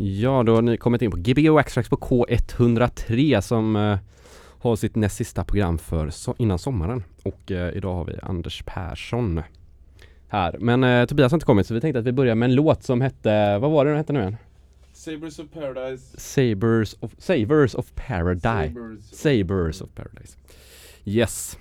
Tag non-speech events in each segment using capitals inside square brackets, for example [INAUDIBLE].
Ja, då har ni kommit in på Gbg Extracts på K103 som eh, har sitt näst sista program för so innan sommaren. Och eh, idag har vi Anders Persson här. Men eh, Tobias har inte kommit så vi tänkte att vi börjar med en låt som hette, vad var det den hette nu igen? Sabers of Paradise. Sabers of, Savers of Paradise. Sabers. Sabers of Paradise. Yes.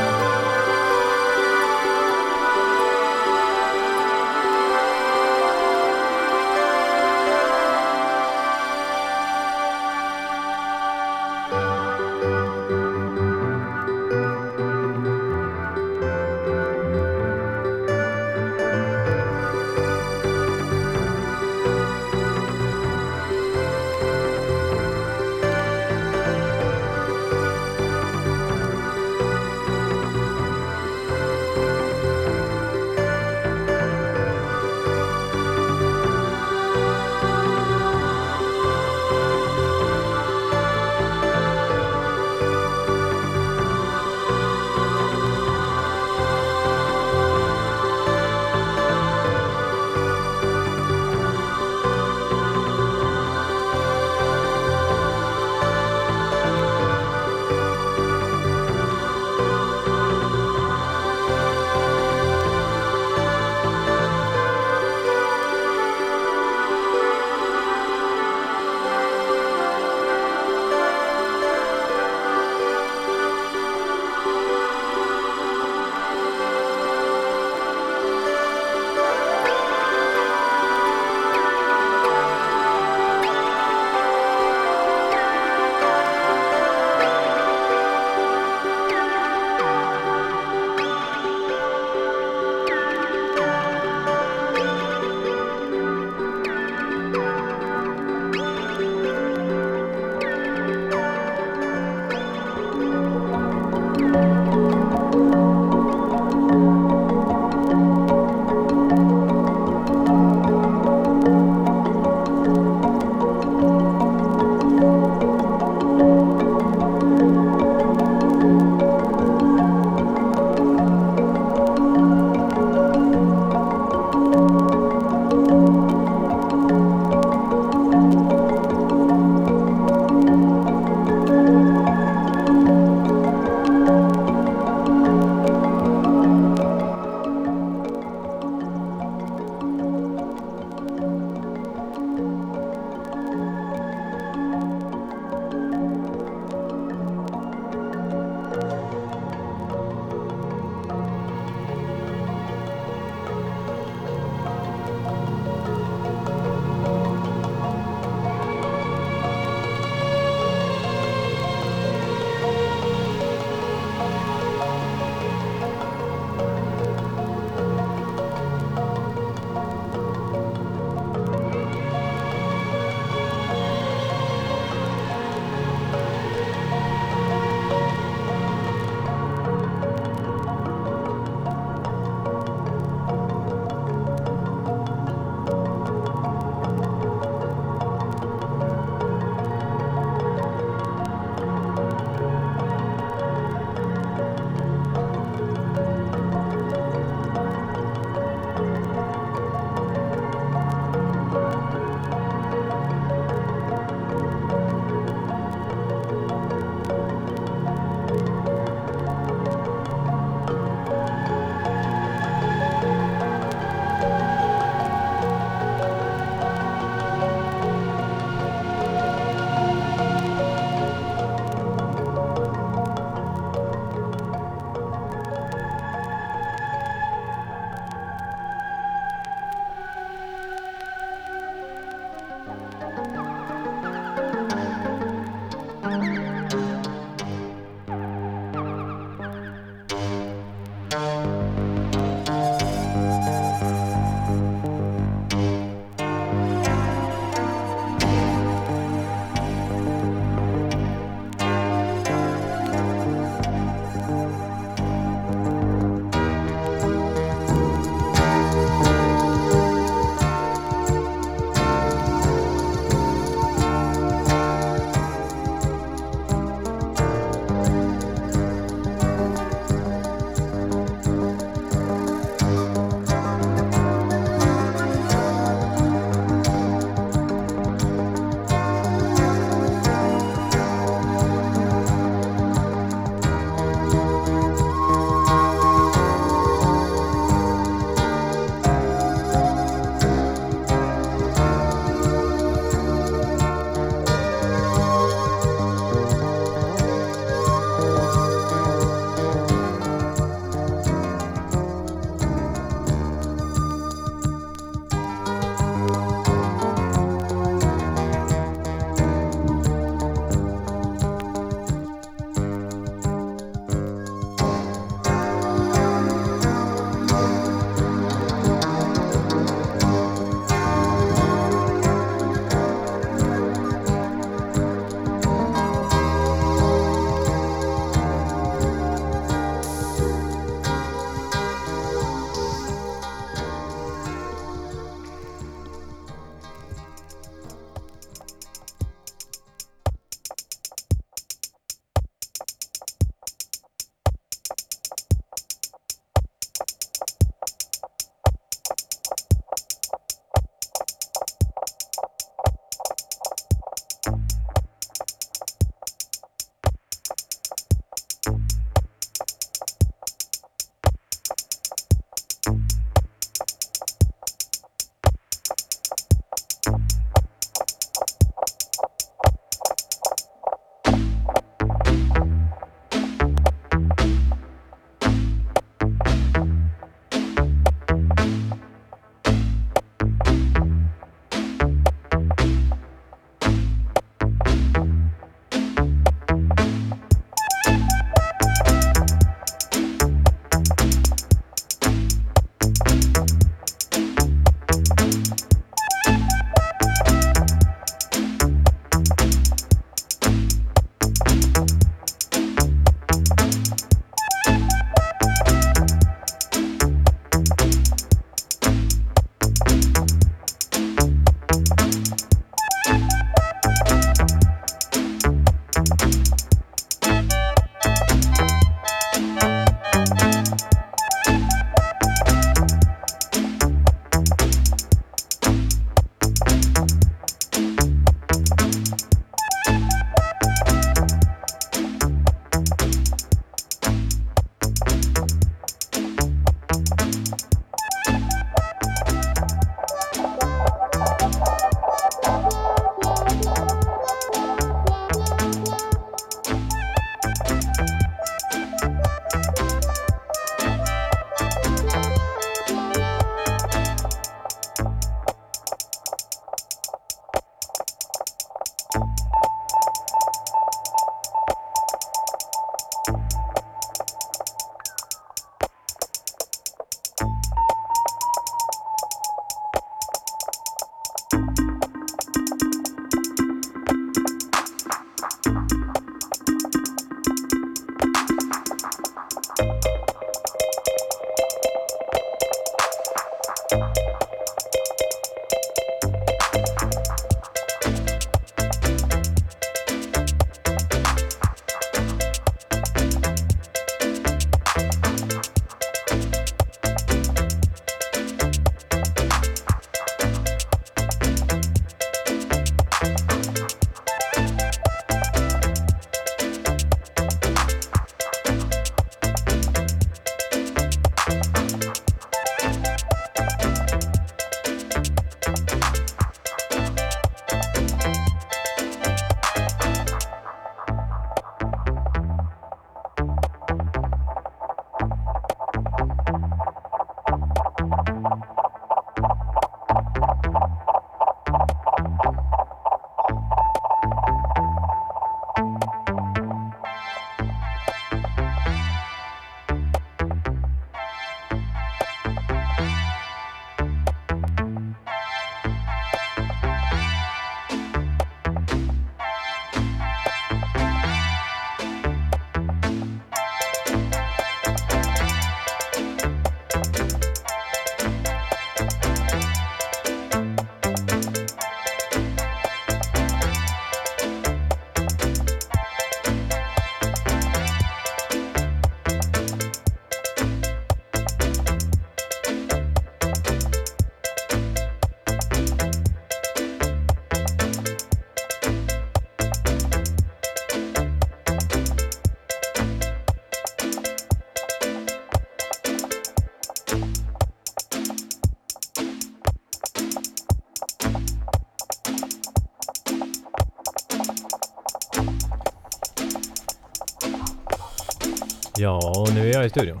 Och nu är jag i studion.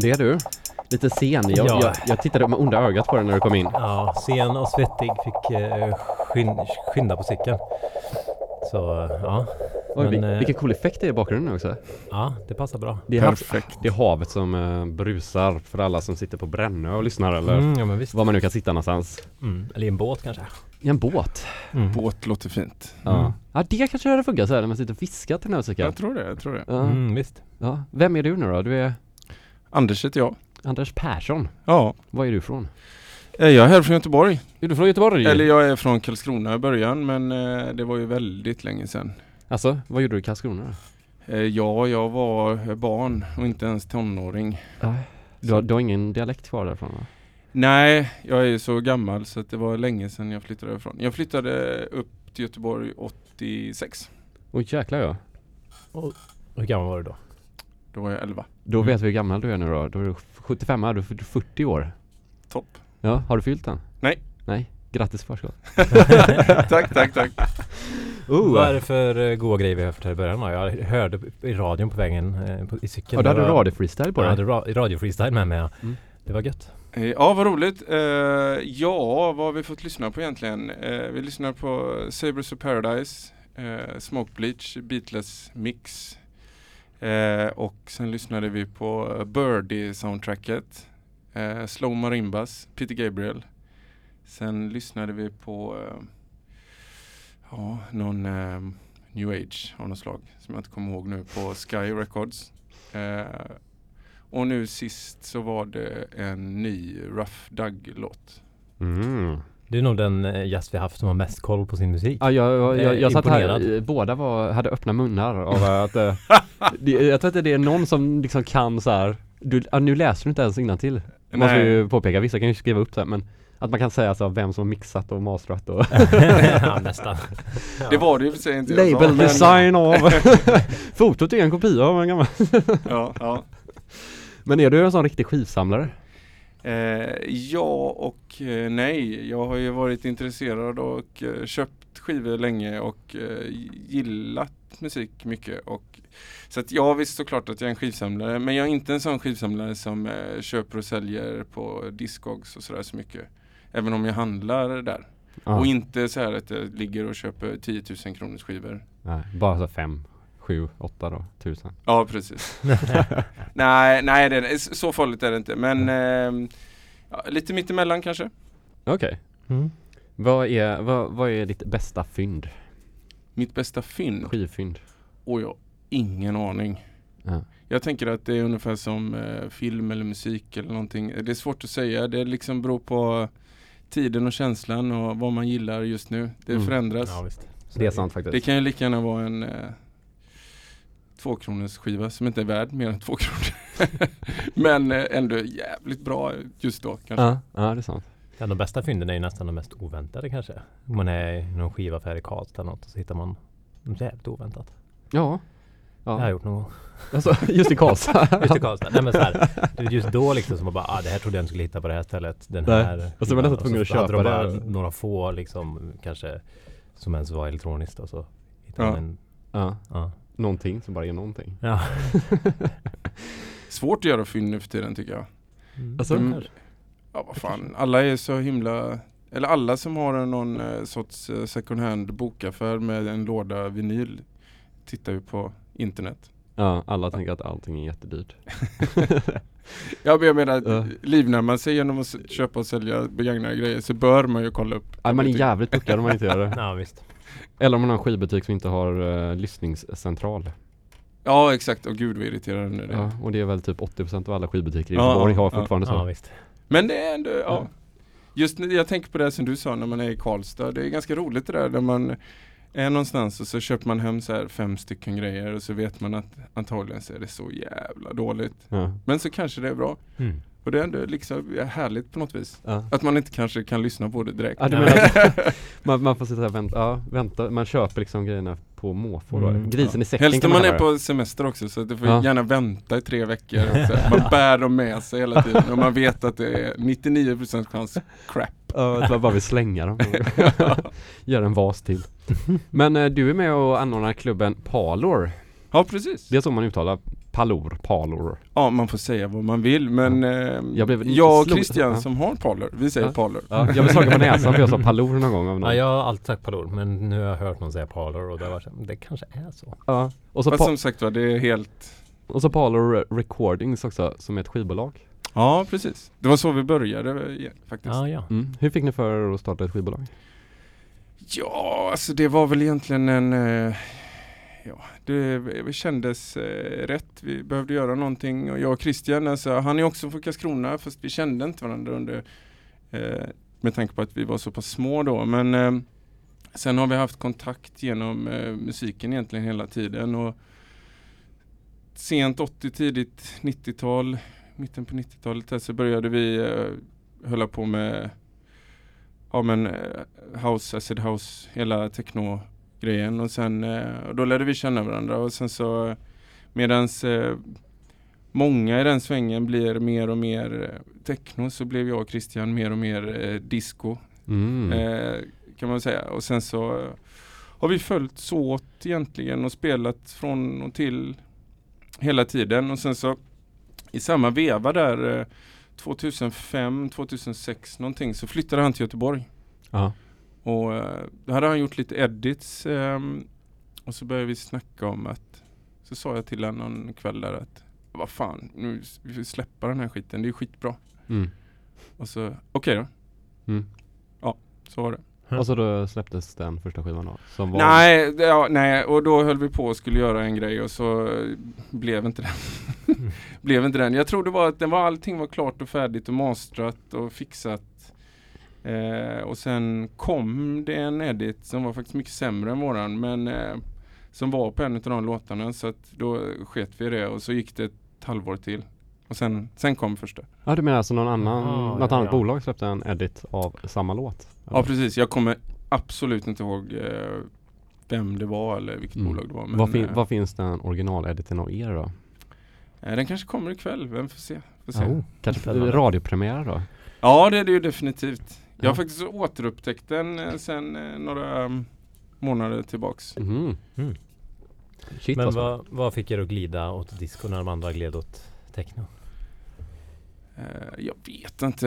Det är du. Lite sen. Jag, Ja. jag, jag tittade med onda ögat på dig när du kom in. Ja, sen och svettig. Fick eh, skyn, skynda på cykeln. Så ja. Oj, Men, vil- eh, vilken cool effekt det är i bakgrunden också. Ja, det passar bra. Det är, Perfekt. det är havet som eh, brusar för alla som sitter på Brännö och lyssnar eller Mm, ja men visst. var man nu kan sitta någonstans. Mm. Eller i en båt kanske. I en båt. Mm. Båt låter fint. Ja. Mm. ja, det kanske hade funkat så här när man sitter och fiskar till den här musiken. Jag tror det, jag tror det. Ja. Mm, visst. Ja. Vem är du nu då? Du är Anders heter jag. Anders Persson. Ja. Var är du från? Eh, Jag är här från Göteborg. Är du från Göteborg? Eller jag är från Karlskrona i början men eh, det var ju väldigt länge sedan. Alltså, vad gjorde du i Karlskrona då? Eh, Ja, jag var barn och inte ens tonåring. Du har, du har ingen dialekt kvar därifrån va? Nej, jag är ju så gammal så att det var länge sedan jag flyttade ifrån. Jag flyttade upp till Göteborg 86. Oj jäklar ja. Hur gammal var du då? Då var jag 11. Då Mm. vet vi hur gammal du är nu då. Då är du 75, du är 40 år. Topp. Ja, har du fyllt den? Nej. Nej, grattis i förskott. [LAUGHS] tack, tack, tack. [LAUGHS] Vad är det för uh, goda grejer vi har hört här i början då? Jag hörde i radion på vägen eh, på, i cykeln. Ja, du hade var- radio-freestyle på Jag dig? hade ra- radio-freestyle med mig. Mm. Det var gött. Eh, Ja, vad roligt. Eh, ja, vad har vi fått lyssna på egentligen? Eh, vi lyssnar på Sabres of Paradise, eh, Smoke Bleach, Beatles Mix. Eh, och sen lyssnade vi på Birdie-soundtracket, eh, Slow Marimbas, Peter Gabriel. Sen lyssnade vi på eh, ja, någon eh, New Age av något slag som jag inte kommer ihåg nu på Sky Records. Eh, och nu sist så var det en ny Rough Dug-låt. Mm. Du är nog den eh, gäst vi haft som har mest koll på sin musik. Ja, jag, jag, jag, Eh, jag satt här, eh, båda var, hade öppna munnar av att [LAUGHS] det, Jag tror inte det är någon som liksom kan så här. Du, ja, nu läser du inte ens. Det måste ju påpeka, vissa kan ju skriva upp det men Att man kan säga så vem som har mixat och masterat och [LAUGHS] ja, nästan. [LAUGHS] Det var det ju för sig inte Label men- design av Fotot är en kopia av en gammal Ja, ja. Men är du en sån riktig skivsamlare? Eh, ja och eh, nej. Jag har ju varit intresserad och eh, köpt skivor länge och eh, gillat musik mycket. Och, så att jag visst såklart att jag är en skivsamlare. Men jag är inte en sån skivsamlare som köper och säljer på Discogs och sådär så mycket. Även om jag handlar där. Ja. Och inte så här att jag ligger och köper 10 000 kronors skivor. Nej, bara så fem, sju, åtta då, tusen Ja precis. [LAUGHS] nej, nej det är, så farligt är det inte. Men eh, ja, lite mittemellan kanske. Okej Mm. vad, är, vad, vad är ditt bästa fynd? Mitt bästa fynd? Skivfynd? Och jag ingen aning. Ja. Jag tänker att det är ungefär som eh, film eller musik eller någonting. Det är svårt att säga. Det liksom beror på tiden och känslan och vad man gillar just nu. Det Mm. förändras. Ja, Det är sant faktiskt. Det kan ju lika gärna vara en eh, tvåkronors skiva som inte är värd mer än två kronor. [LAUGHS] Men eh, ändå jävligt bra just då kanske. Ja, ja det är sant. Ja, de bästa fynden är ju nästan de mest oväntade kanske. Om man är i någon skivaffär i Karlstad eller något och så hittar man jävligt oväntat. Ja. Det har jag ja. gjort någon gång. Alltså, just i Karlstad. [LAUGHS] Just i Karlstad. Nej men så här, det är just då liksom som man bara, ah, det här trodde jag inte skulle hitta på det här stället. Den Nej. här. Och så var man nästan tvungen att köpa de bara det. Några få liksom kanske som ens var elektroniskt och så hittade Ja. man en, ja. ja. Någonting som bara är någonting. ja. [LAUGHS] Svårt att göra fynd nu för tiden tycker jag. Alltså, Mm. Ja vad fan, alla är så himla eller alla som har en- någon eh, sorts eh, second hand bokaffär med en låda vinyl tittar ju på internet. Ja, alla tänker att allting är jättedyrt. [LAUGHS] Ja men jag menar, Ja. livnär man sig genom att köpa och sälja begagnade grejer så bör man ju kolla upp. Ja, man är jävligt puckad om man inte gör det. [LAUGHS] Ja visst. Eller om man har en skivbutik som inte har uh, lyssningscentral. Ja exakt, och gud vad irriterande det är. Ja, och det är väl typ 80% av alla skivbutiker i Ja, Göteborg har ja, fortfarande Ja så. visst. Men det är ändå, ja. Ja. Just när jag tänker på det som du sa när man är i Karlstad. Det är ganska roligt det där när man är någonstans och så köper man hem så fem stycken grejer och så vet man att antagligen så är det så jävla dåligt. Ja. Men så kanske det är bra. Mm. Och det är ändå liksom härligt på något vis. Ja. Att man inte kanske kan lyssna på det direkt. Ja, man, man får sitta och vänta, ja, vänta, man köper liksom grejerna på måfå. Mm, Grisen i säcken Helst om man kalla är på semester också så att du får gärna vänta i tre veckor. Man [LAUGHS] bär dem med sig hela tiden och man vet att det är 99% chans crap. Ja, att man bara vill slänga dem. [LAUGHS] Gör en vas till. Men eh, du är med och anordnar klubben Palor. Ja precis. Det är så man uttalar Palor, Palor. Ja man får säga vad man vill men eh, Jag blev lite jag och Christian ja. som har parlor, vi säger Ja. parlor. Ja, jag blev slagen på [LAUGHS] näsan för jag sa Palor någon gång av någon. Ja, jag har alltid sagt Palor men nu har jag hört någon säga Palor och det, här, det kanske är så. Ja. Och, så Fast som sagt var, det är helt och så Palor Recordings också, som är ett skivbolag. Ja precis. Det var så vi började igen, faktiskt. Ja, ja. Mm. Hur fick ni för er att starta ett skivbolag? Ja, alltså det var väl egentligen en eh, Ja, det, kändes eh, rätt. Vi behövde göra någonting och jag och Christian, alltså, han är också från Karlskrona fast vi kände inte varandra under eh, med tanke på att vi var så pass små då. Men eh, sen har vi haft kontakt genom eh, musiken egentligen hela tiden och sent 80, tidigt 90-tal, mitten på 90-talet så började vi eh, hålla på med ja men eh, house, acid house, hela techno grejen och sen eh, då lärde vi känna varandra och sen så medans eh, många i den svängen blir mer och mer eh, techno så blev jag och Christian mer och mer eh, disco Mm. eh, kan man säga och sen så har vi följt så åt egentligen och spelat från och till hela tiden och sen så i samma veva där eh, 2005, 2006 någonting så flyttade han till Göteborg Ja. Och eh, då hade han gjort lite edits ehm, och så började vi snacka om att så sa jag till honom någon kväll där att vad fan, nu vi får släppa den här skiten, det är skitbra. Mm. Och så, okej då, Mm. så var det. Och så då släpptes den första skivan då? Som var Nej, ja, nej, och då höll vi på och skulle göra en grej och så eh, blev inte den. [LAUGHS] blev inte den. Jag tror det var att det var, allting var klart och färdigt och mastrat och fixat. Eh, och sen kom det en edit som var faktiskt mycket sämre än våran men eh, som var på en av de låtarna så att då sket vi i det och så gick det ett halvår till. Och sen, sen kom första. Ja du menar alltså någon annan, Aha, något ja, annat ja. bolag släppte en edit av samma låt? Ja precis, jag kommer absolut inte ihåg eh, vem det var eller vilket Mm. bolag det var. Men, Vad, fin- eh, vad finns den originalediten av er då? Eh, Den kanske kommer ikväll, vem får se. Får se. Oh, Kanske radiopremiär då? Ja det är det ju definitivt. Jag Ja. har faktiskt återupptäckt den eh, sen eh, några um, månader tillbaks. Mhm. Mm. Shit Men alltså. vad, vad fick er att glida åt disco när de andra gled åt techno? Eh, jag vet inte.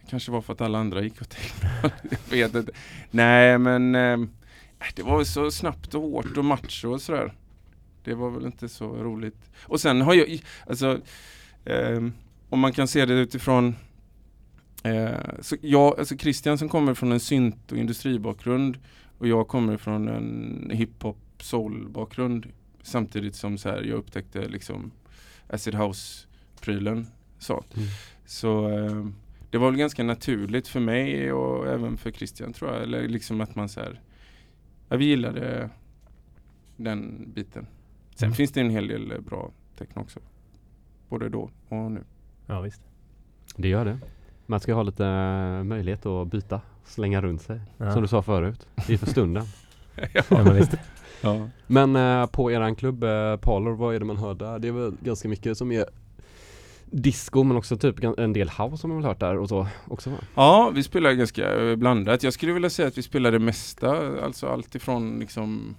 Det kanske var för att alla andra gick åt techno. [LAUGHS] Jag vet inte. Nej men eh, det var väl så snabbt och hårt och macho och sådär. Det var väl inte så roligt. Och sen har jag, alltså eh, om man kan se det utifrån eh, så jag, alltså Christian som kommer från en synt och industribakgrund och jag kommer från en hiphop soul bakgrund samtidigt som så här, jag upptäckte liksom acid house-prylen. Så, Mm. så eh, det var väl ganska naturligt för mig och även för Christian tror jag. Eller liksom att man så här, ja, vi gillade den biten. Sen Mm. finns det en hel del bra techno också. Både då och nu. Ja visst. Det gör det. Man ska ha lite eh, möjlighet att byta, slänga runt sig. Ja. Som du sa förut. Det är för stunden. [LAUGHS] Ja, men visst. Ja. Men eh, på eran klubb eh, Parlor, vad är det man hör där? Det är väl ganska mycket som är disco men också typ en del house som man väl hört där och så också va? Ja, vi spelar ganska eh, blandat. Jag skulle vilja säga att vi spelar det mesta. Alltså allt ifrån liksom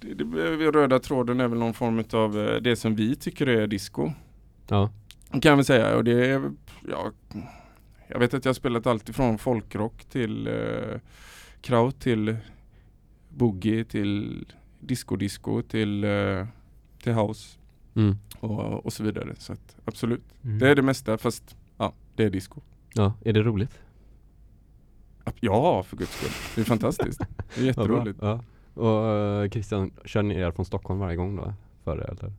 det, det, Röda tråden är väl någon form av eh, det som vi tycker är disco. Ja. Kan väl säga. Och det är, ja, jag vet att jag har spelat allt ifrån folkrock till eh, kraut till boogie till disco-disco till, eh, till house Mm. och, och så vidare. Så att, absolut. Mm. Det är det mesta fast ja, det är disco. Ja, är det roligt? Ja, för guds skull. Det är fantastiskt. [LAUGHS] Det är jätteroligt. Ja, ja. Och eh, Christian, kör ni er från Stockholm varje gång då? Före eller?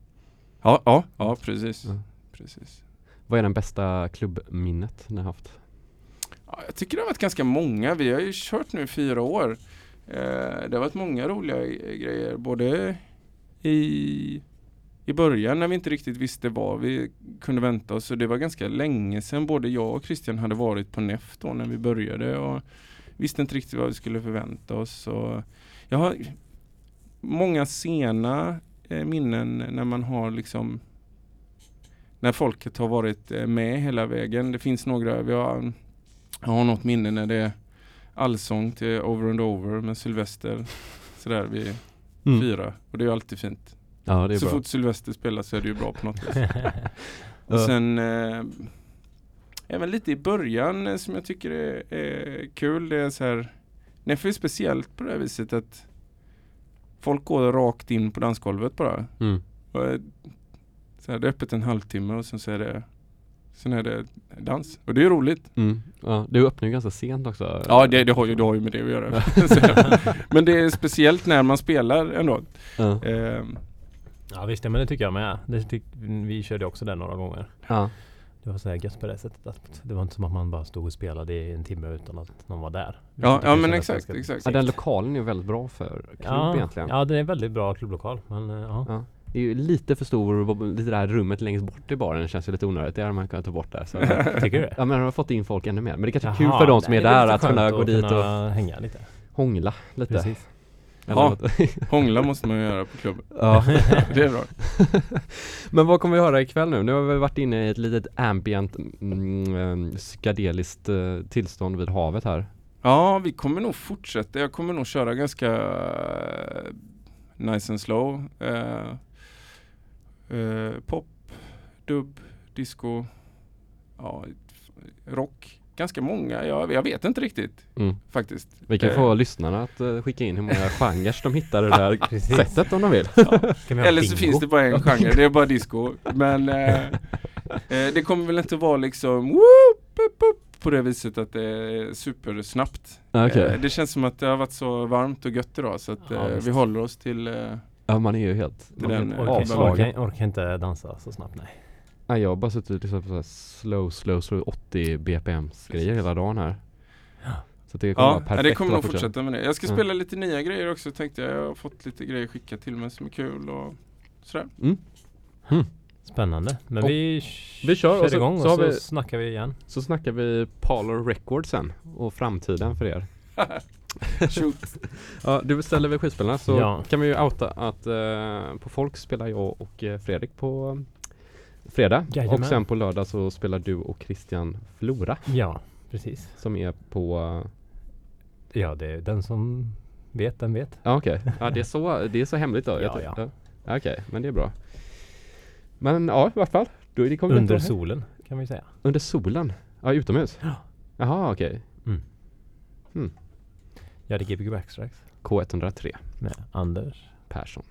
Ja, ja, ja precis. Ja. precis. Vad är den bästa klubbminnet ni har haft? Ja, jag tycker det har varit ganska många. Vi har ju kört nu i fyra år. Eh, det har varit många roliga grejer. Både i, i början när vi inte riktigt visste vad vi kunde vänta oss. Så det var ganska länge sedan både jag och Christian hade varit på NEF då när vi började. Och visste inte riktigt vad vi skulle förvänta oss. Och jag har många sena eh, minnen när man har liksom när folket har varit eh, med hela vägen. Det finns några, vi har, jag har något minne när det är allsång till Over and Over med Sylvester. Sådär vid fyra. Och det är ju alltid fint. Ja, det är Så bra. fort Sylvester spelar så är det ju bra på något vis. [LAUGHS] Och sen eh, även lite i början eh, som jag tycker är, är kul. Det är så här Neffe är speciellt på det här viset att folk går rakt in på dansgolvet bara. Mm. Och, så här, det är öppet en halvtimme och sen så är det Sen är det dans. Och det är roligt. Mm. Ja, du öppnar ju ganska sent också. Ja det, det, har, ju, det har ju med det att göra. [LAUGHS] Men det är speciellt när man spelar ändå. Ja. Ehm, Ja visst, men det tycker jag med. Det tyck, vi körde också det några gånger. Ja. Det var så här gött på det sättet. Att det var inte som att man bara stod och spelade i en timme utan att någon var där. Ja, ja men exakt, exakt. ja, den lokalen är väldigt bra för klubb ja, egentligen. Ja, det är en väldigt bra klubblokal. Men eh, ja. Det är ju lite för stor, och lite det här rummet längst bort i baren känns ju lite onödigt. Det hade man kunnat ta bort där. Så. [LAUGHS] Tycker du det? ja men de har fått in folk ännu mer. Men det kanske är kul för de som är där att kunna gå dit och hänga lite. hångla lite. Precis. Ja. Hångla måste man ju göra på klubben. ja. [LAUGHS] Det är bra. [LAUGHS] Men vad kommer vi höra ikväll nu? Nu har vi varit inne i ett litet ambient mm, eh, psykedeliskt eh, tillstånd vid havet här. Ja, vi kommer nog fortsätta. Jag kommer nog köra ganska eh, nice and slow. Eh, eh, pop, dubb, disco, ja, rock. Ganska många. Jag, jag vet inte riktigt Mm. faktiskt. Vi kan Eh, få lyssnarna att eh, skicka in hur många [LAUGHS] genrer de hittar det där [LAUGHS] sättet om de vill. [LAUGHS] Ha Eller så bingo? finns det bara en genre, det är bara disco. Men eh, eh, det kommer väl inte vara liksom whoop, whoop, whoop, på det viset att det är supersnabbt. Okej. Eh, det känns som att det har varit så varmt och gött idag så att Ja, eh, visst. vi håller oss till eh, Ja man är ju helt är den, avslagen. orkar, orkar inte dansa så snabbt nej. Nej, jag har bara suttit och lyssnat på så här slow, slow, slow 80 bpm grejer hela dagen här. Så det kommer vara Ja, perfekt det kommer nog fortsätta. med det. Jag ska Ja. spela lite nya grejer också tänkte jag. Jag har fått lite grejer skickat till mig som är kul och sådär. Spännande. Men Och vi, vi kör och så- igång och så vi- snackar vi igen. Så snackar vi Parlor Records sen och framtiden för er. [LAUGHS] Shoot. [LAUGHS] Ja, du beställer väl skivspelarna så Ja. kan vi ju outa att eh, på Folk spelar jag och eh, Fredrik på fredag Jajamän. och sen på lördag så spelar du och Christian Flora Ja, precis. som är på Ja, det är den som vet, den vet. Ja okej, ja, det, är så, det är så hemligt då? [LAUGHS] Jag Ja, ja. ja. Okej, men det är bra. Men ja, i vart fall. Då är det kommer Under solen kan vi säga. Under solen? Ja, utomhus? Ja. Jaha, okej. Ja, det är Gbg Backstrikes K103 med Anders. Persson.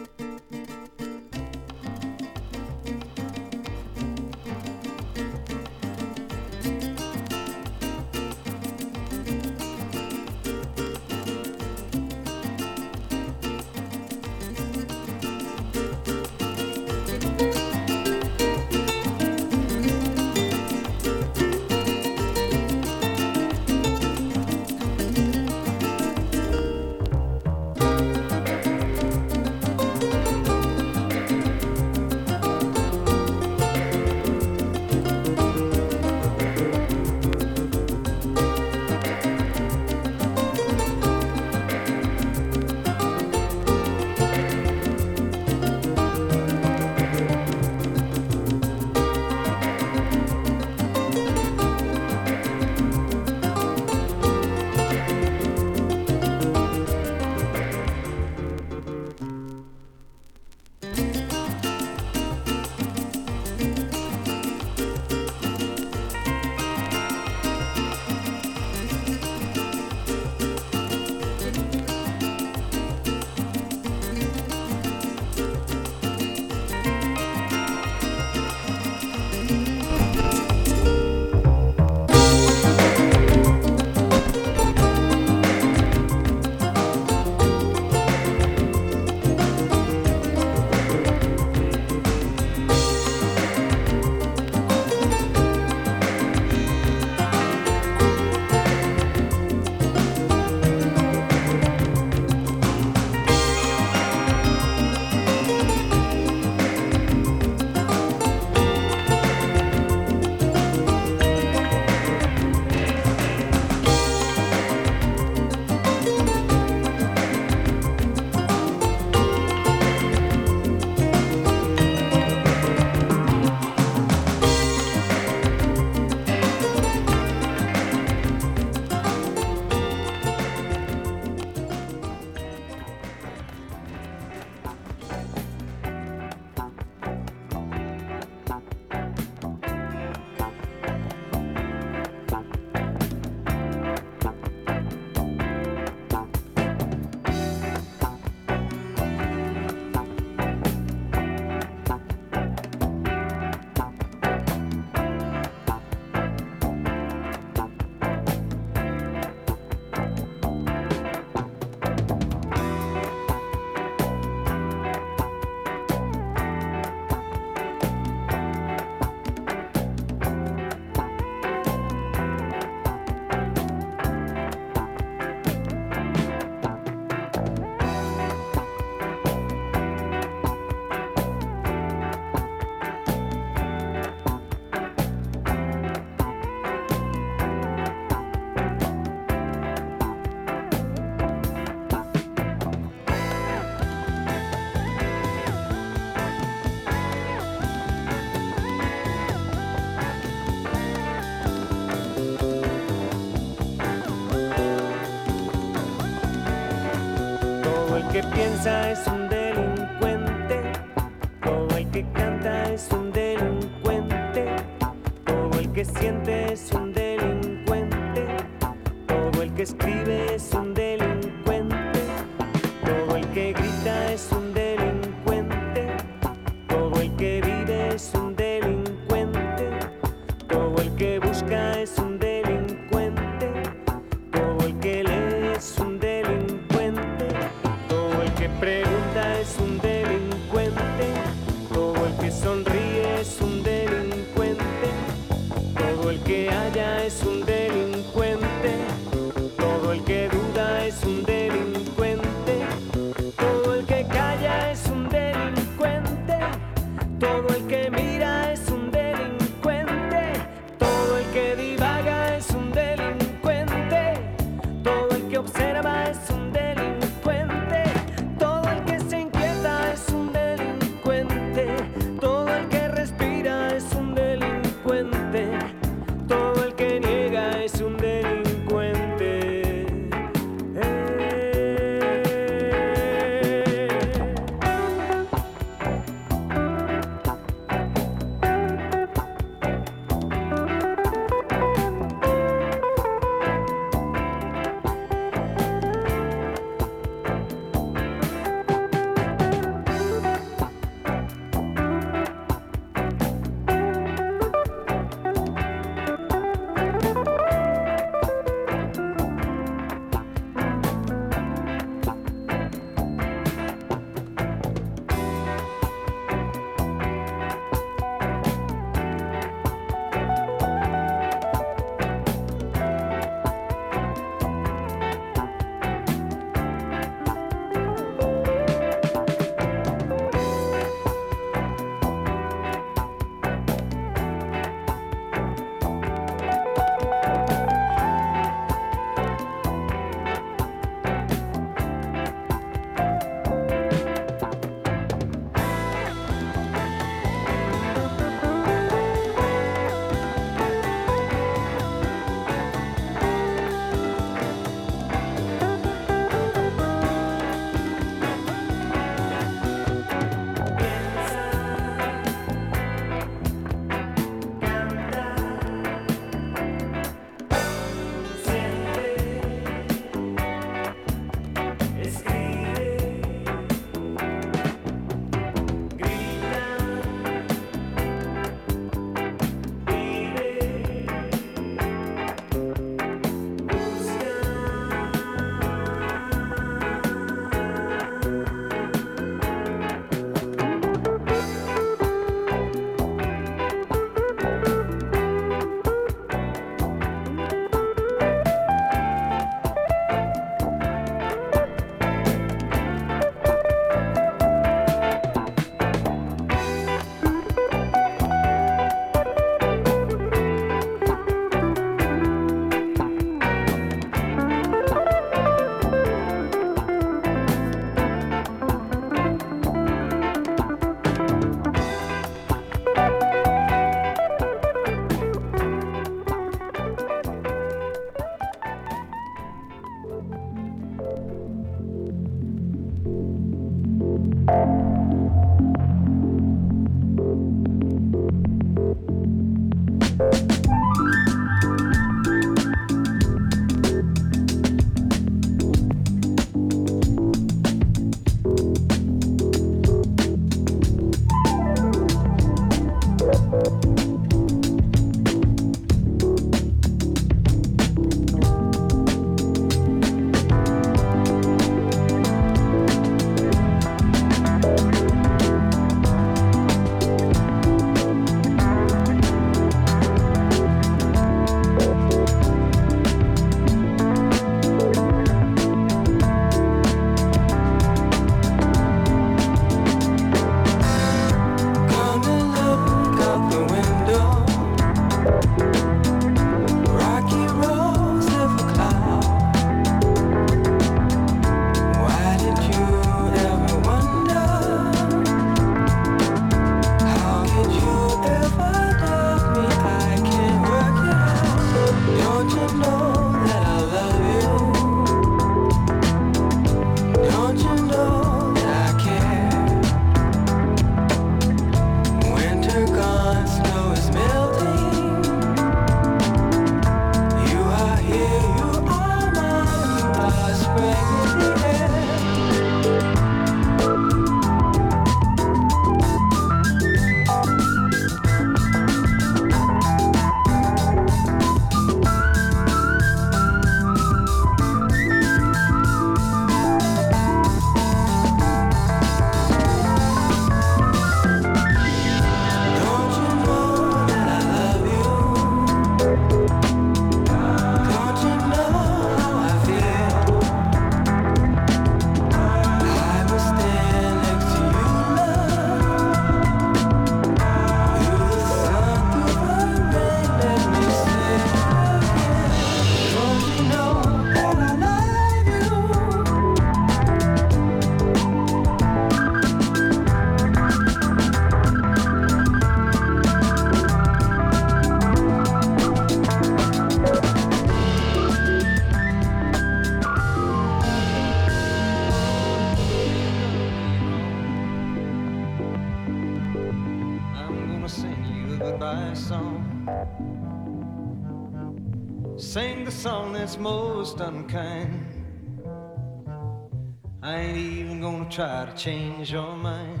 To change your mind.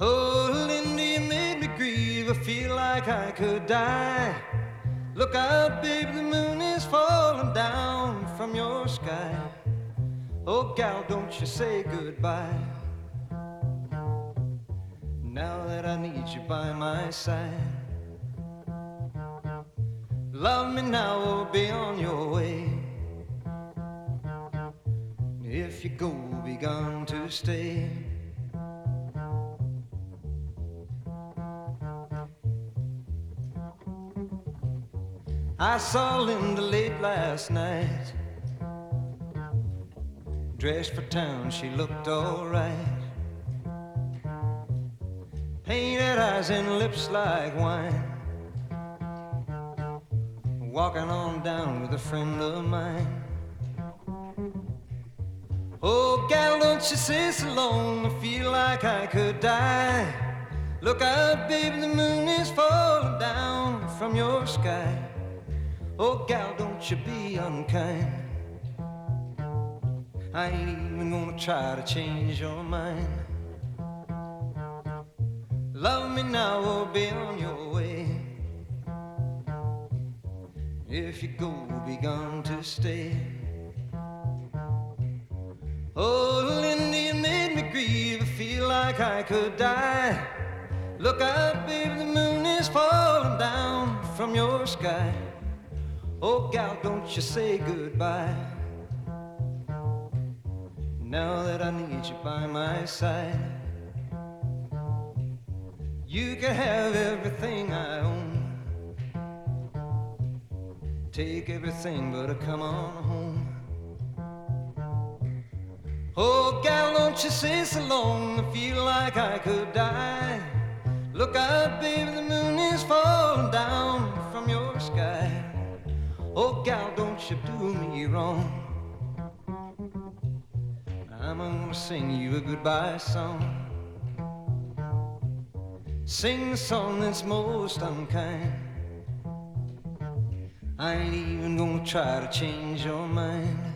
Oh, Linda, you made me grieve. I feel like I could die. Look out, baby, the moon is falling down from your sky. Oh, gal, don't you say goodbye. Now that I need you by my side. Love me now or be on your go, be gone to stay. I saw Linda late last night. Dressed for town, she looked alright. Painted eyes and lips like wine. Walking on down with a friend of mine. Oh, gal, don't you sit so long. I feel like I could die. Look out, baby, the moon is falling down from your sky. Oh, gal, don't you be unkind. I ain't even gonna try to change your mind. Love me now or be on your way. If you go, be gone to stay. Oh, Linda, you made me grieve. I feel like I could die. Look out, baby, the moon is falling down from your sky. Oh, gal, don't you say goodbye. Now that I need you by my side, you can have everything I own. Take everything but come on home. Oh, gal, don't you say so long. I feel like I could die. Look out, baby, the moon is falling down from your sky. Oh, gal, don't you do me wrong. I'm gonna sing you a goodbye song. Sing the song that's most unkind. I ain't even gonna try to change your mind.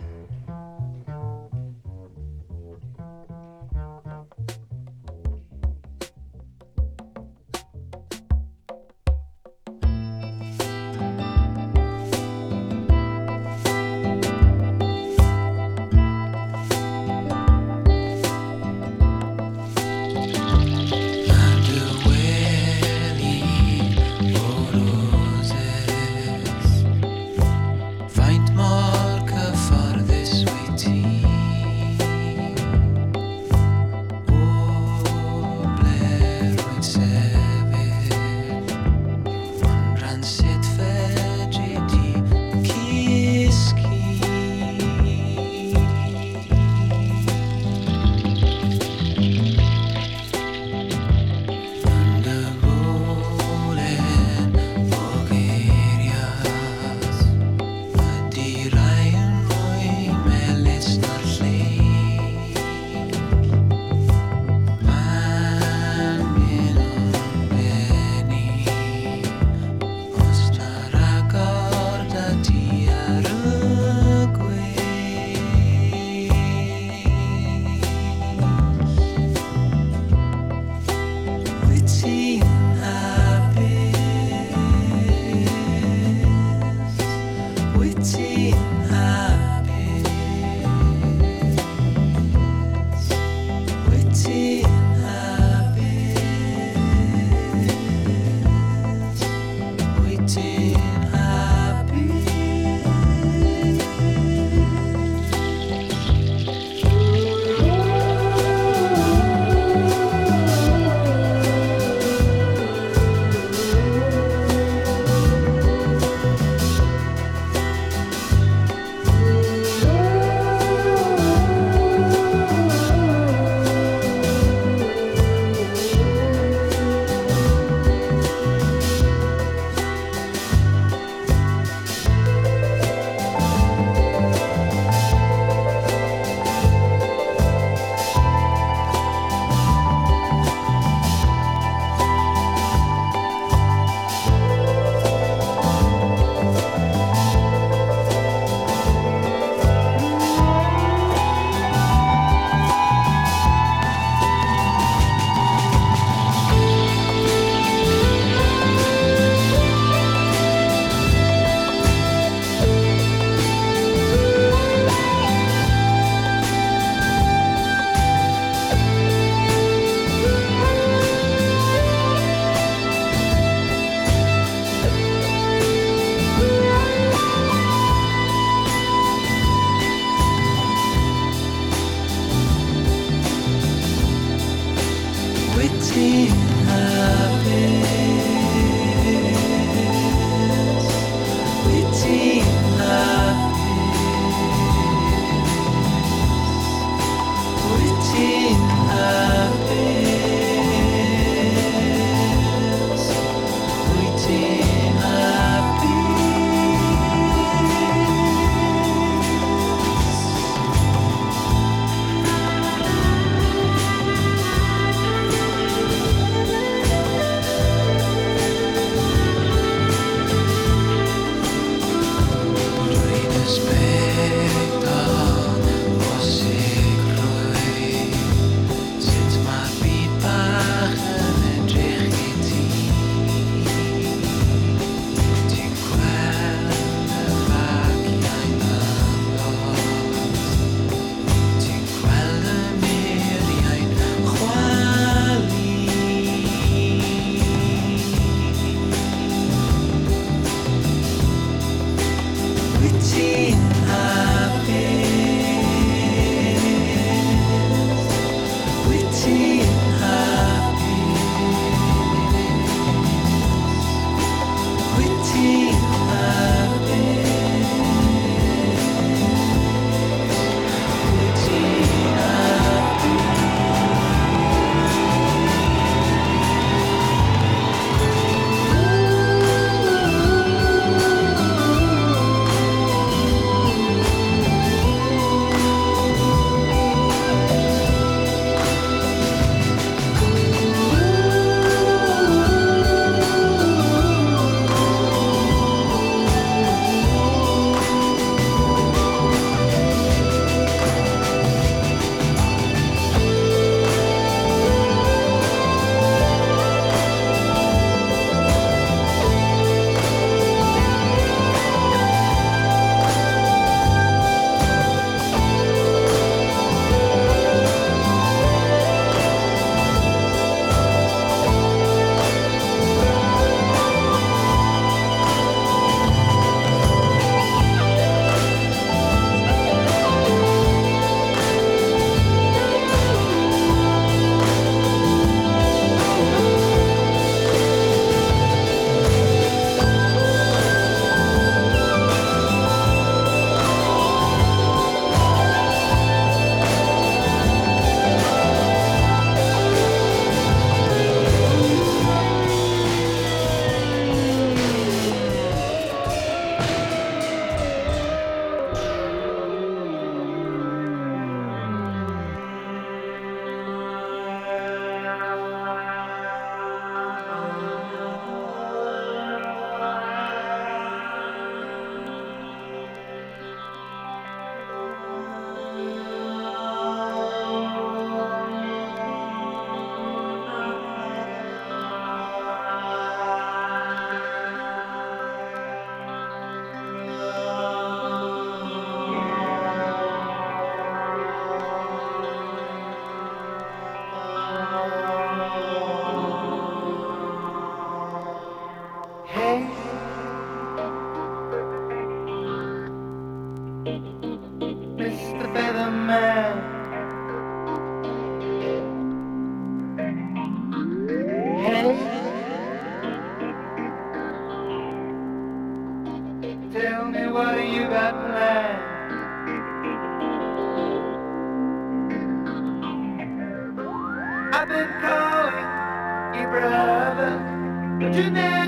Janelle.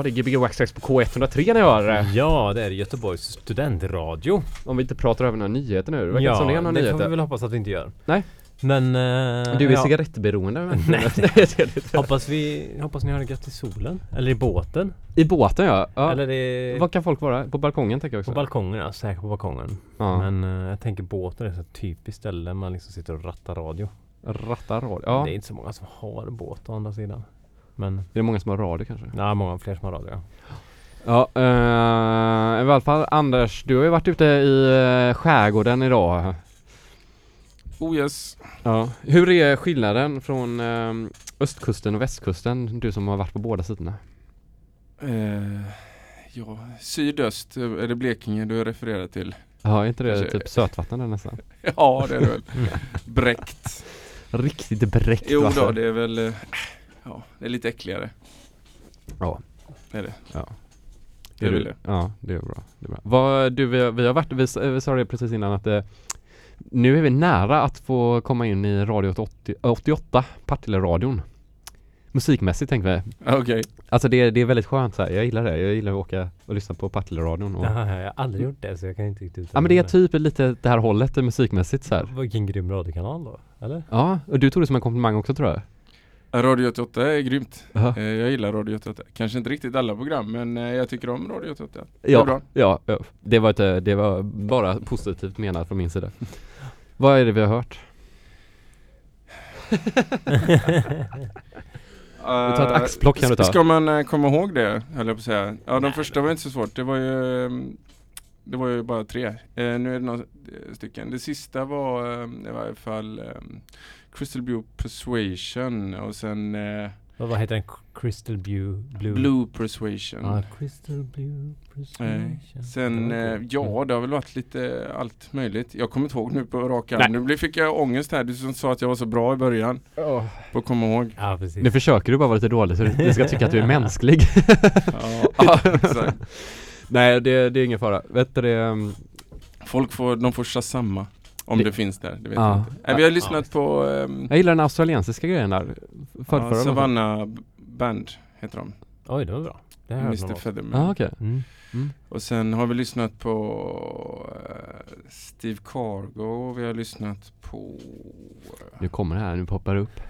Ja, det är Gbg Waxtrax på K103 ni hör. Ja, det är Göteborgs studentradio. Om vi inte pratar över några nyheter nu. Det verkar som det är några det får vi väl hoppas att vi inte gör. Nej. Men... eh, Du är ja, cigarettberoende? men- [LAUGHS] Nej. Nej, [LAUGHS] det är det hoppas, vi, hoppas ni har det gött i solen. Eller i båten. I båten ja. ja. Eller i, Vad kan folk vara? På balkongen tänker jag också. på balkongen. Ja, säkert på balkongen. ja. Men eh, jag tänker båten är så ett typiskt ställe man liksom sitter och rattar radio. Rattar radio. Ja. Det är inte så många som har båt å andra sidan. Men Är det många som har radio kanske? ja, många fler som har radio. ja. Ja, eh, i alla fall Anders, du har ju varit ute i eh, skärgården idag. Oh yes. Ja. Hur är skillnaden från eh, östkusten och västkusten? Du som har varit på båda sidorna. Eh, ja, sydöst, eh, är det Blekinge du refererar till? Ja, är inte det Kanske- typ sötvatten där nästan? [LAUGHS] Ja, det är det väl. Bräckt. Riktigt bräckt Jo då, det är väl, eh, ja, det är lite äckligare. Ja. Det är det. Ja. Det är du- väl det. Ja, det är bra. Det är bra. Vad, du, vi, har- vi har varit, vi, vi sa det precis innan att eh, nu är vi nära att få komma in i Radio 80, 88, Partille-radion. Musikmässigt tänker vi. Okej. Alltså det, det är väldigt skönt så här. jag gillar det. Jag gillar att åka och lyssna på Partille-radion. Och, Ja, jag har aldrig gjort det så jag kan inte riktigt ja men det är typ lite det här hållet eh, musikmässigt så här. Vilken grym radiokanal då, eller? Ja, och du tog det som en komplimang också tror jag. Radio 88 är grymt. Jaha. Eh, Jag gillar Radio 88. Kanske inte riktigt alla program men eh, jag tycker om Radio 88. Det är bra. Ja, ja, ja. Det, var ett, eh, det var bara positivt menat från min sida. Vad är det vi har hört? [LAUGHS] Uh, tar ett axplock kan du ta. Ska man komma ihåg det, höll jag på att säga. Ja, de första var inte så svårt. Det var ju ehm, Det var ju bara tre. Nu är det några stycken. Det sista var i varje fall Crystal Blue Persuasion och sen eh, Vad, vad heter den? Crystal Blue? Blue? Blue Persuasion. Ja, Crystal Blue Persuasion. Sen, Det var eh, ja det har väl varit lite allt möjligt. Jag kommer inte ihåg nu på rak arm. Nu blev- fick jag ångest här. Du som sa att jag var så bra i början. På att komma ihåg. Ja, precis. Nu försöker du bara vara lite dålig så du, ska tycka att du är [LAUGHS] mänsklig. [LAUGHS] Ja, exakt. Nej, det, det är ingen fara. Vet du det? um, Folk får, de får samma. Om Det- det, finns där, det vet Ja. jag inte. Nej, vi har Ja, lyssnat visst. på ehm, Jag gillar den australiensiska grejen där. För, ja, Savannah Band heter de. Oj, det var bra. Det någon Mr. Featherman. Ja, ah, okej. Mm. Och sen har vi lyssnat på eh, Steve Cargo. Vi har lyssnat på eh, Nu kommer det här, nu poppar det upp.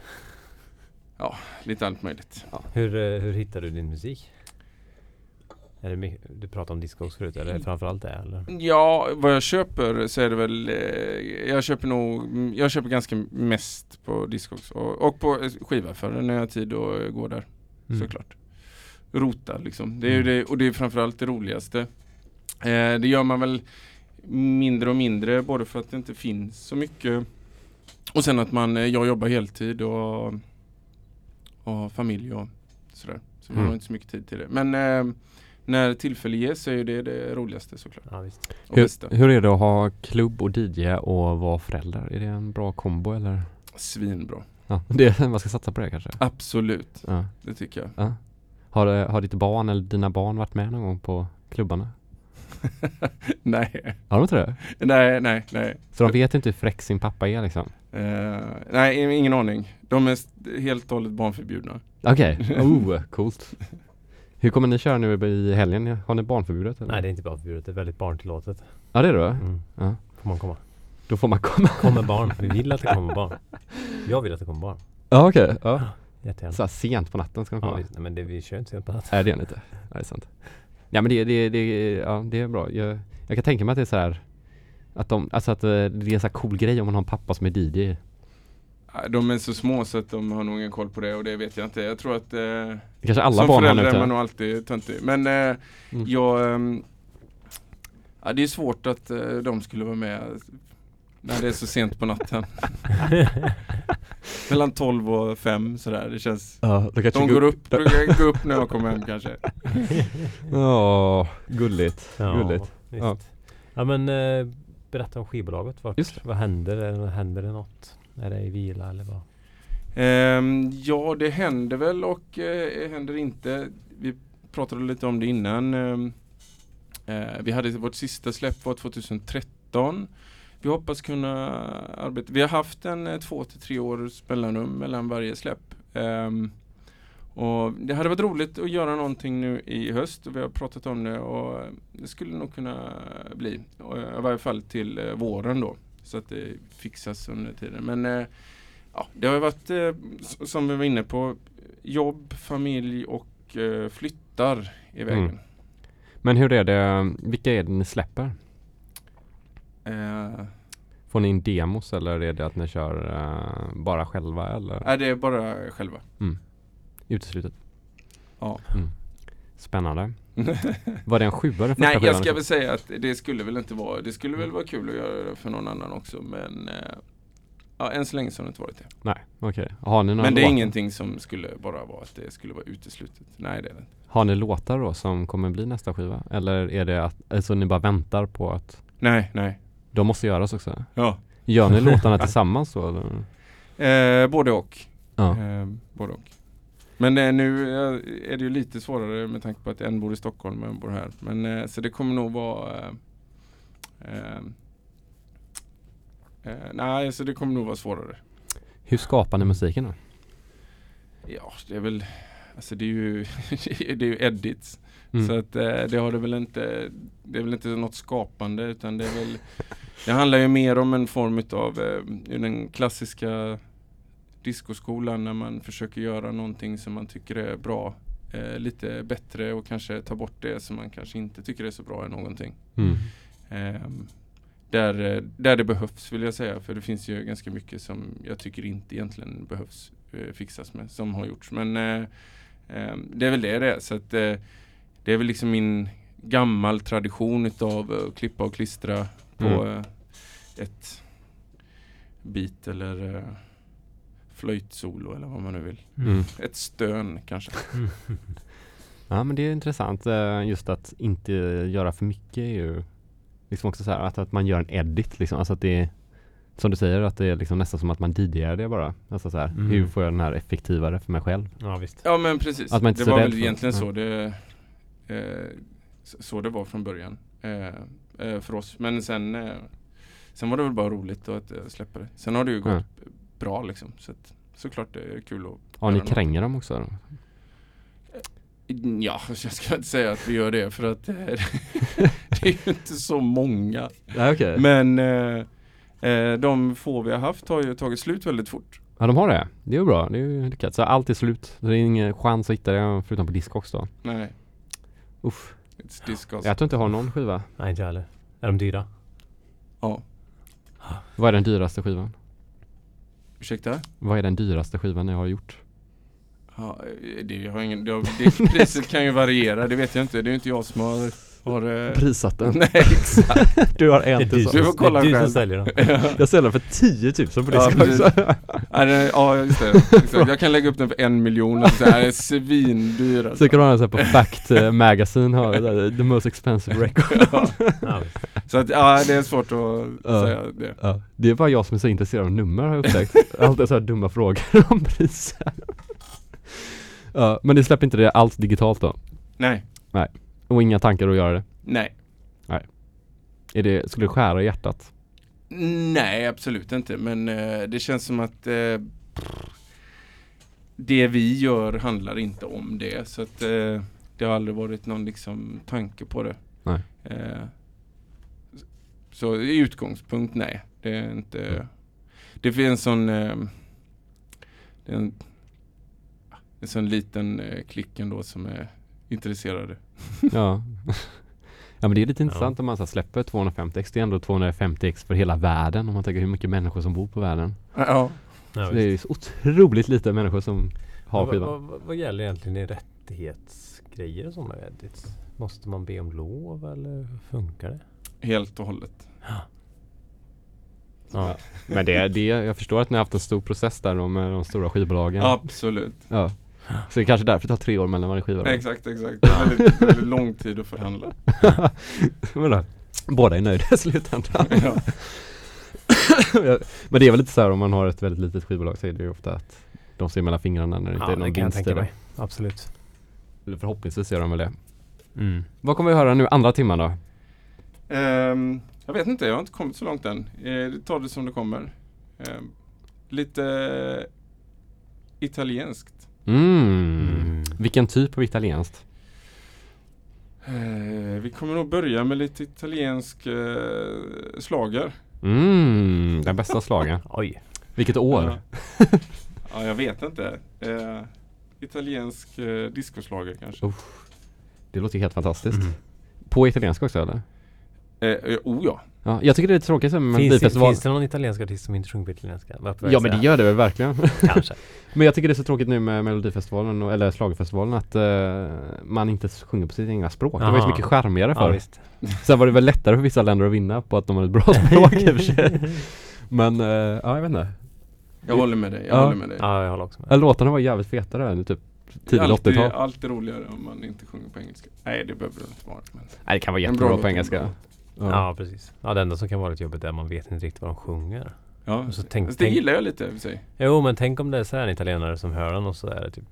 lite allt möjligt. Hur, eh, hur hittar du din musik? Är det du pratade om discos förut, eller framförallt det eller? Ja, vad jag köper så är det väl eh, Jag köper nog Jag köper ganska mest på Discogs och, och på eh, skivaffärer när jag har tid att eh, gå där Mm. såklart. Rota liksom. Det är Mm. det, och det är framförallt det roligaste. Eh, det gör man väl mindre och mindre både för att det inte finns så mycket och sen att man, jag jobbar heltid och, och familj och sådär. Så man Mm. har inte så mycket tid till det. Men eh, när tillfälle ges så är det det roligaste såklart. Ja, Hur, hur är det att ha klubb och DJ och vara förälder? Är det en bra kombo eller? Svinbra. Ja, det, man ska satsa på det kanske? Absolut, Ja. det tycker jag. ja. Har, har ditt barn eller dina barn varit med någon gång på klubbarna? [LAUGHS] nej, Har de inte det? nej, nej, nej. Så de vet inte hur fräck sin pappa är liksom? Eh, nej, ingen aning. De är helt och hållet barnförbjudna. Okej, [LAUGHS] oh, coolt. Hur kommer ni köra nu i helgen? Har ni barnförbjudet? Eller? Nej, det är inte bara förbjudet. Det är väldigt barntillåtet. Ja det är det? Mm. Ja. Får man komma. Då får man komma. Kommer barn. Vi [LAUGHS] vill att det kommer barn. Jag vill att det kommer barn. Ja okej, ja. Jättegärna. Så sent på natten ska de Ja, komma? visst. Nej, men det, vi kör inte sent på natten. Nej det är det inte. Nej, det är sant. Ja men det, det, det, ja, det är bra. Jag, jag kan tänka mig att det är så här att de, alltså att eh, det är en så här cool grej om man har en pappa som är DJ. Eh, De är så små så att de har nog ingen koll på det och det vet jag inte. Jag tror att eh, kanske alla som förälder är man nog alltid töntig. Men eh, Mm. jag, ehm, ja, det är svårt att eh, de skulle vara med när det är så sent på natten. [LAUGHS] Mellan 12 och 5 sådär. Det känns Ja, De går upp, brukar gå upp när jag kommer hem kanske. [LAUGHS] Ja, gulligt. Ja, Gulligt. Visst. Ja. Ja. men eh, berätta om skivbolaget. Vart, Just. Vad händer? Eller Händer det något? Är det i vila eller vad? Um, ja, det händer väl och uh, händer inte. Vi pratade lite om det innan. Um, uh, vi hade vårt sista släpp var 2013. Vi hoppas kunna arbeta. Vi har haft en uh, två till tre års mellanrum mellan varje släpp. Um, och det hade varit roligt att göra någonting nu i höst och vi har pratat om det och det skulle nog kunna bli. I varje fall till våren då. Så att det fixas under tiden. Men eh, ja, det har ju varit eh, som vi var inne på jobb, familj och eh, flyttar i vägen. Mm. Men hur är det, vilka är det ni släpper? Eh, Får ni in demos eller är det att ni kör eh, bara själva eller nej, det är bara själva. uteslutet? Ja. Mm. Spännande. [LAUGHS] Var det en sjua den första Nej, jag ska väl säga att det skulle väl inte vara, det skulle väl vara kul att göra det för någon annan också men eh, ja, än så länge så har det inte varit det. Nej, okej. Har ni några Men det är låtar? ingenting som skulle bara vara att det skulle vara uteslutet. Nej, det är det inte. Har ni låtar då som kommer bli nästa skiva? Eller är det att, alltså ni bara väntar på att Nej, nej. de måste göras också? Ja. Gör ni låtarna [LAUGHS] tillsammans då? Eller? Eh, både och. Ja. Eh, både och. Men eh, nu eh, är det ju lite svårare med tanke på att en bor i Stockholm och en bor här. Men eh, så det kommer nog vara eh, eh, Nej, så det kommer nog vara svårare. Hur skapar ni musiken då? Ja, det är väl Alltså det är ju, [LAUGHS] det är ju edits. Mm. Så att det har det väl inte Det är väl inte något skapande utan det är väl Det handlar ju mer om en form utav den klassiska discoskolan när man försöker göra någonting som man tycker är bra eh, lite bättre och kanske ta bort det som man kanske inte tycker är så bra i någonting. Mm. Ehm, där, eh, där det behövs vill jag säga för det finns ju ganska mycket som jag tycker inte egentligen behövs eh, fixas med som har gjorts. Men eh, ehm, det är väl det det är. Så att, eh, det är väl liksom min gammal tradition utav att klippa och klistra på Mm. eh, ett bit eller flöjtsolo eller vad man nu vill. Mm. Ett stön kanske. [LAUGHS] Ja men det är intressant eh, just att inte göra för mycket är ju liksom också så här att, att man gör en edit liksom, alltså att det är som du säger att det är liksom nästan som att man DJar det bara. Alltså så här, Mm. hur får jag den här effektivare för mig själv? Ja visst. Ja men precis. Att man inte det var väl egentligen så det eh, så- det var från början eh, eh, för oss. Men sen eh, Sen var det väl bara roligt då att eh, släppa det. Sen har det ju gått Ja. Bra liksom. Så att, såklart det är kul att Ja ni kränger dem också? Då? Ja, jag ska inte säga att vi gör det för att eh, [LAUGHS] det är ju inte så många. Ja, okej. Men eh, eh, de få vi har haft har ju tagit slut väldigt fort. Ja de har det? Det är ju bra, det är ju lyckat. Så allt är slut. Det är ingen chans att hitta det förutom på Discogs då? Nej, Uff. it's. Jag tror inte jag har någon skiva. Nej inte jag heller. Är de dyra? Ja, Vad är den dyraste skivan? Ursäkta? Vad är den dyraste skivan ni har gjort? Ja, eh, det, har ingen, det, det, [LAUGHS] priset kan ju variera, det vet jag inte. Det är ju inte jag som har, har eh, Prisat den? Nej exakt. [LAUGHS] Du har Det en till du så. Du får kolla det är du som säljer dem. Jag säljer den för 10 000 på Ja, precis. [LAUGHS] Ja, det- Ja just det, exakt. Jag kan lägga upp den för en miljon säga, det är svindyr alltså. Så kan du ha den så här på Fact eh, Magazine har det där, the most expensive record. ja. Så att ja, det är svårt att Ja. säga det. Ja, det är bara jag som är så intresserad av nummer har jag upptäckt. Alltid så här dumma frågor [LAUGHS] om priser. Ja, men ni släpper inte det alls digitalt då? Nej, Och inga tankar att göra det? nej. Är det, skulle det skära i hjärtat? Nej, absolut inte. Men eh, det känns som att eh, det vi gör handlar inte om det. Så att eh, det har aldrig varit någon liksom tanke på det. Nej. Eh, så i utgångspunkt, nej. Det är inte... Mm. Det finns en sån... Eh, det är en, en sån liten eh, klick ändå som är intresserade. [LAUGHS] Ja. Ja men det är lite intressant om man så släpper 250x. Det är ändå 250x för hela världen om man tänker hur mycket människor som bor på världen. Ja. Ja, Så det är så otroligt lite människor som har vad, skivan. vad, vad gäller egentligen i rättighetsgrejer och sådana edits? Måste man be om lov eller hur funkar det? Helt och hållet. Ja. Men det, det, jag förstår att ni har haft en stor process där då med de stora skivbolagen. Absolut. Ja. Så det är kanske därför det tar tre år mellan varje skiva då. Exakt, exakt. Det är väldigt, väldigt lång tid att förhandla. [LAUGHS] Men då, Båda är nöjda i slutändan. [LAUGHS] Ja. Men det är väl lite så här om man har ett väldigt litet skivbolag så är det ju ofta att de ser mellan fingrarna när det inte Ja, är någon det kan jag vinst i tänka det. mig. Absolut. Eller förhoppningsvis gör de väl det. Mm. Vad kommer vi höra nu andra timman då? Ehm, jag vet inte, jag har inte kommit så långt än. Eh, ta det som det kommer. Ehm, lite italienskt. Mm. Mm. Vilken typ av italienskt? Eh, vi kommer nog börja med lite italiensk eh, slager. Mm, den bästa slagen. [LAUGHS] Oj. Vilket år? Ja. [LAUGHS] ja, jag vet inte. Eh, italiensk eh, discoslager kanske. Oh. Det låter helt fantastiskt. Mm. På italienska också eller? Eh, oh ja. Ja, jag tycker det är tråkigt med Finns, det, Melodifestival. finns det någon italiensk artist som inte sjunger på italienska? Ja men det gör det väl verkligen. [LAUGHS] Kanske. [LAUGHS] Men jag tycker det är så tråkigt nu med Melodifestivalen och, eller Schlagerfestivalen att eh, man inte sjunger på sitt egna språk. Det var ju så Aha. mycket charmigare Ja, förr. visst. [LAUGHS] Sen var det väl lättare för vissa länder att vinna på att de har ett bra språk i och för sig. Men eh, ja, jag vet inte. Jag håller med dig. Jag Ja. håller med dig. Ja, jag håller också med. Eller Låtarna var jävligt fetare än typ Det är tidigt alltid, 80-tal. alltid roligare om man inte sjunger på engelska. Nej, det behöver det inte vara. Men Nej det kan vara jättebra på engelska. Ja. Ja, precis. Ja, det enda som kan vara lite jobbigt är att man vet inte riktigt vad de sjunger. ja, Och så tänk- Fast det tänk- gillar jag lite i sig. Jo, men tänk om det är så här en italienare som hör den och så är det typ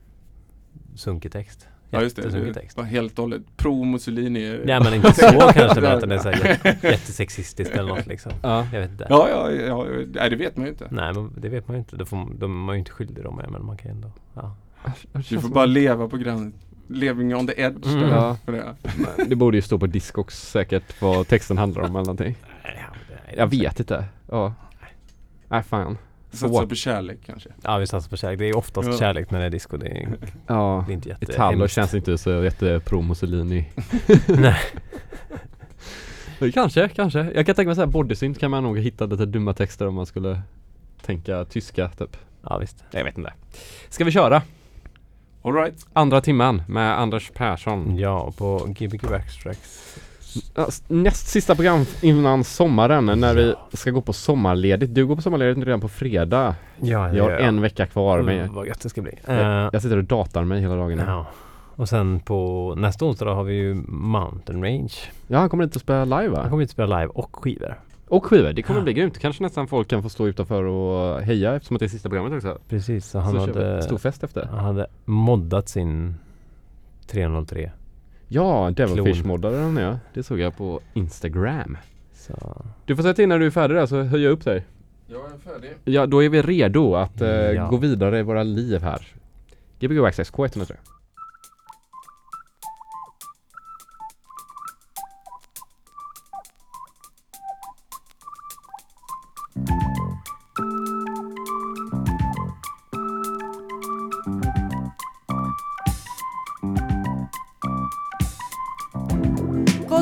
sunkig text. Ja just det, text. var helt och hållet pro Mussolini. Nej men inte [LAUGHS] så kanske men att den är så [LAUGHS] jättesexistisk eller något liksom. Ja. Jag vet inte. Ja, ja, ja, nej det vet man ju inte. Nej men det vet man ju inte. Det får, de är ju inte skyldiga de är men man kan ju ändå. Ja. Du får bara leva på grann. Living on the edge. Mm. Ja. för det. Det borde ju stå på Discogs säkert vad texten handlar om eller någonting. Jag vet inte. Ja. Nej fan. Satsa på kärlek kanske. Ja vi satsar på kärlek. Det är oftast Ja. kärlek när det är disco. Det är, Ja, det är inte jätte Italo hemskt. känns inte så jätte pro Mussolini. [LAUGHS] Nej. [LAUGHS] Kanske, kanske. Jag kan tänka mig såhär bodysynth kan man nog hitta lite dumma texter om man skulle tänka tyska typ. Ja visst. Jag vet inte. Ska vi köra? Alright. Andra timman med Anders Persson. Ja, på Gbg Extracts. Ja, s- Näst sista program innan sommaren när vi ska gå på sommarledigt. Du går på sommarledigt redan på fredag. Ja, Jag har en vecka kvar. Mm, Men vad gött det ska bli. jag, Eh, jag sitter och datar mig hela dagen. ja. Och sen på nästa onsdag har vi ju Mountain Range. Ja, han kommer inte att spela live va? Han kommer inte spela live och skivor. Och skivor. Det kommer Ja. bli grymt. Kanske nästan folk kan få stå utanför och heja eftersom att det är sista programmet också. Precis, så han så hade, stor fest efter. han hade moddat sin 303. Ja, Devilfish Klon. moddade den ja. Det såg jag på Instagram. Så Du får säga till när du är färdig där så höjer jag upp dig. Jag är färdig. Ja, då är vi redo att eh, Ja. gå vidare i våra liv här. Gbg Access K103.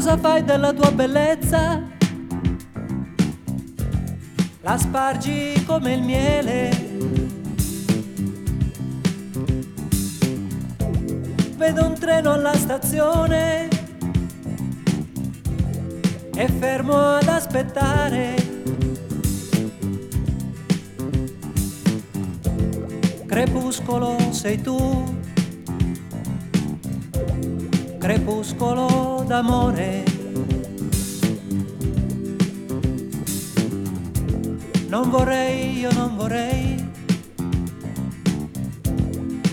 Cosa fai della tua bellezza? La spargi come il miele. Vedo un treno alla stazione. È fermo ad aspettare. Crepuscolo sei tu. Crepuscolo d'amore. Non vorrei, io non vorrei,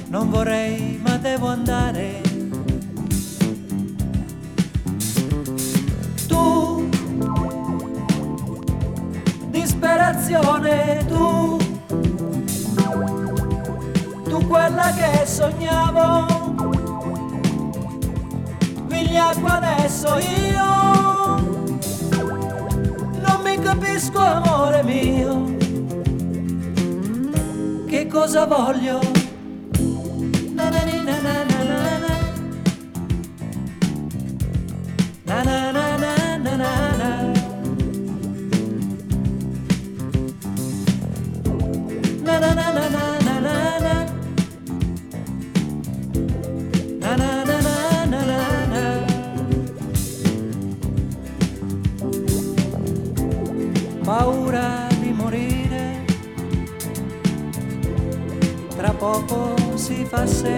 non vorrei, ma devo andare. Tu, disperazione, tu, tu quella che sognavo Vigliacqua adesso io. Non mi capisco amore mio che cosa voglio I say.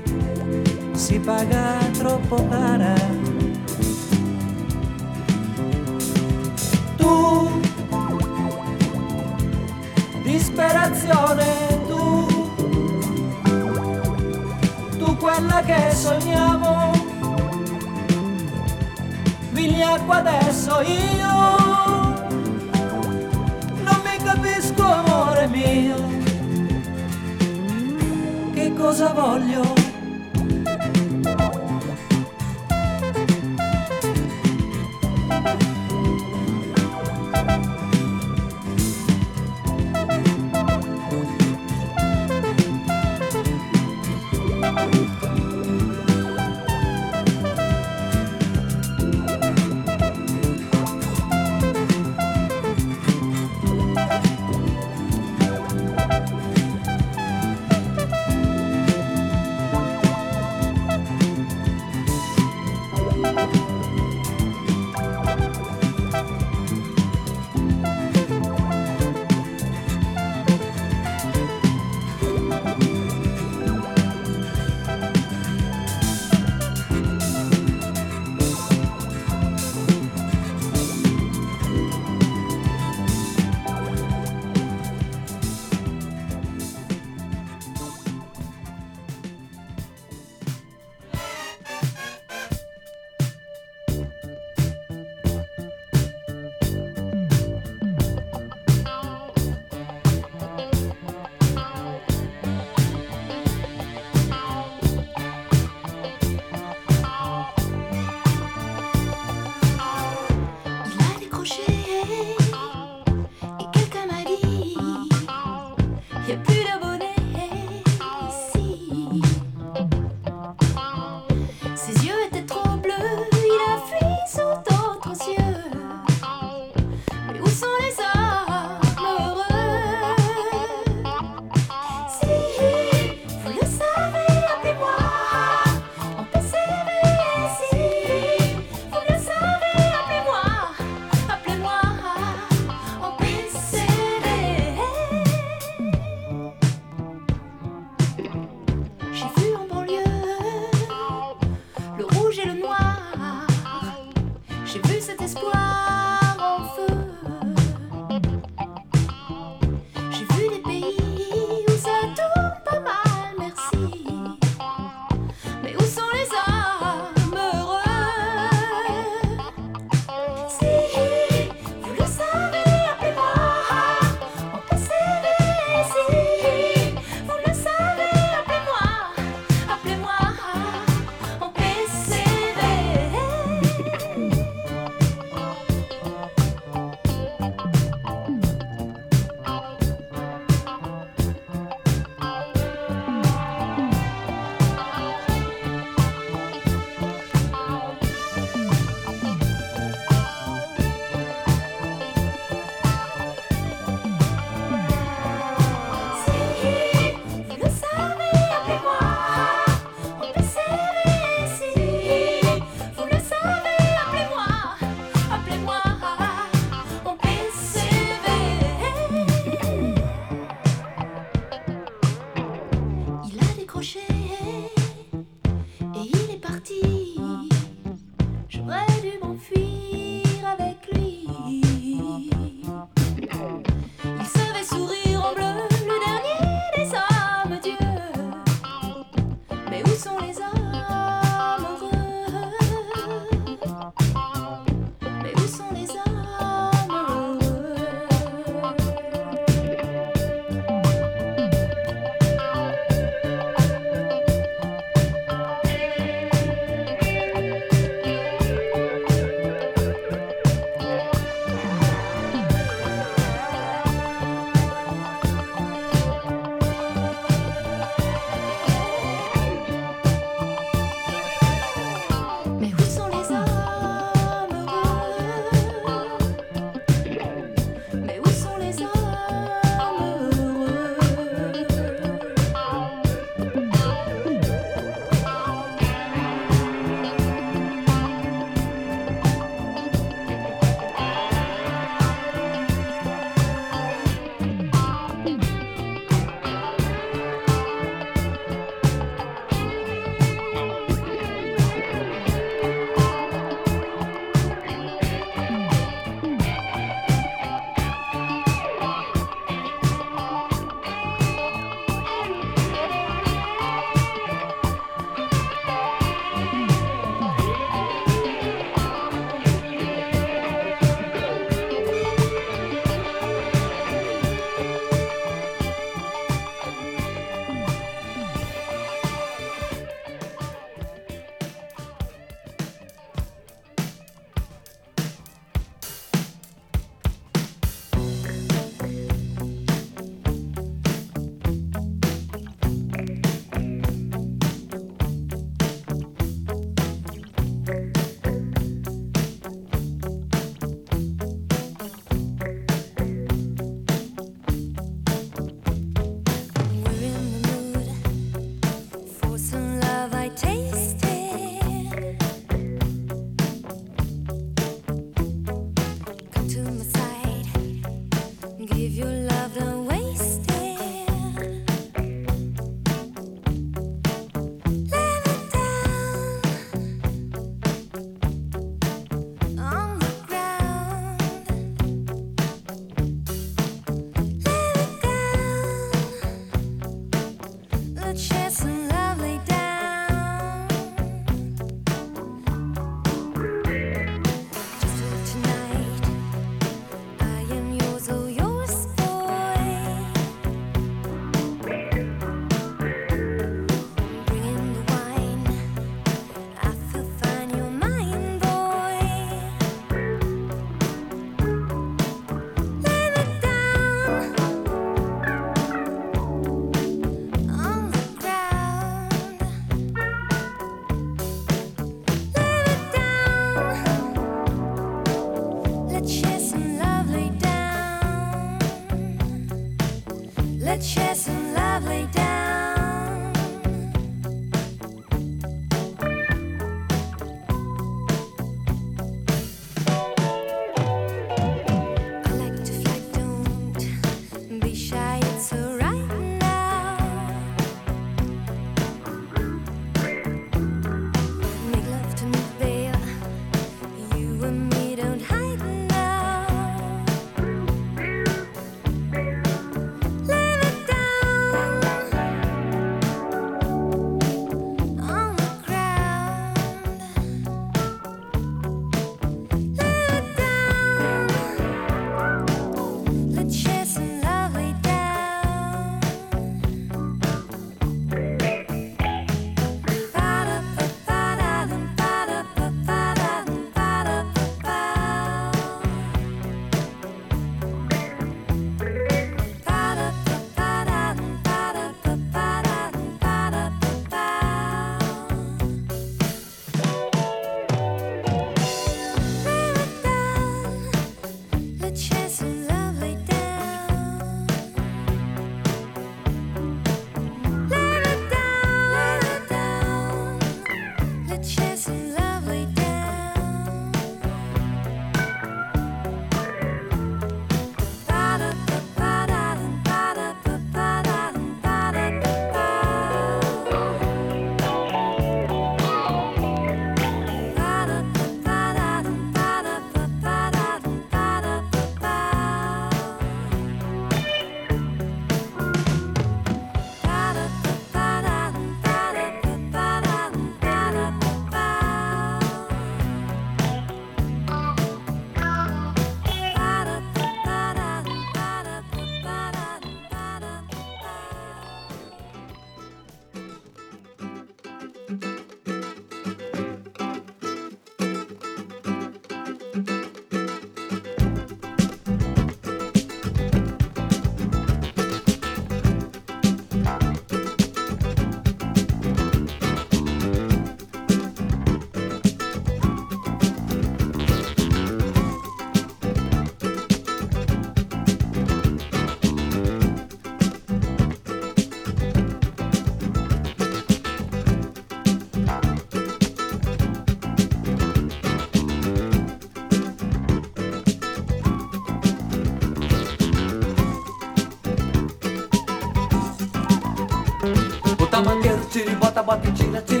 tira e bota, bota e tira, tira.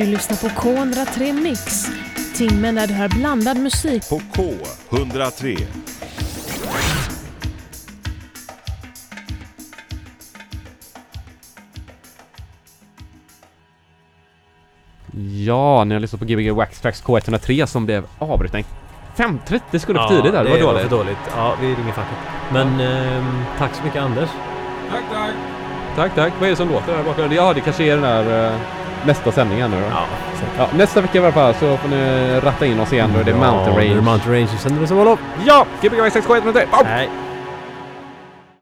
Du lyssnar på K103 Mix. Timmen där du hör blandad musik. På K103. Ja, ni har lyssnat på Gbg Wax Tracks K103 som blev avbruten 5.30 skulle för tidigt där, det var det var dåligt. för dåligt. Ja, vi ringer facket. Men ehm, tack så mycket Anders. Tack, tack. Tack, tack. Vad är det som låter där bakom? Ja, det kanske är den där eh, nästa sändningen nu då. Ja. Ja, nästa vecka i alla fall så får ni ratta in oss igen då. Det är Mountain Ja, nu är Range. det Mountain Range. Sen är det så Ja! Gbg Wax Tracks K103! Au! Nej.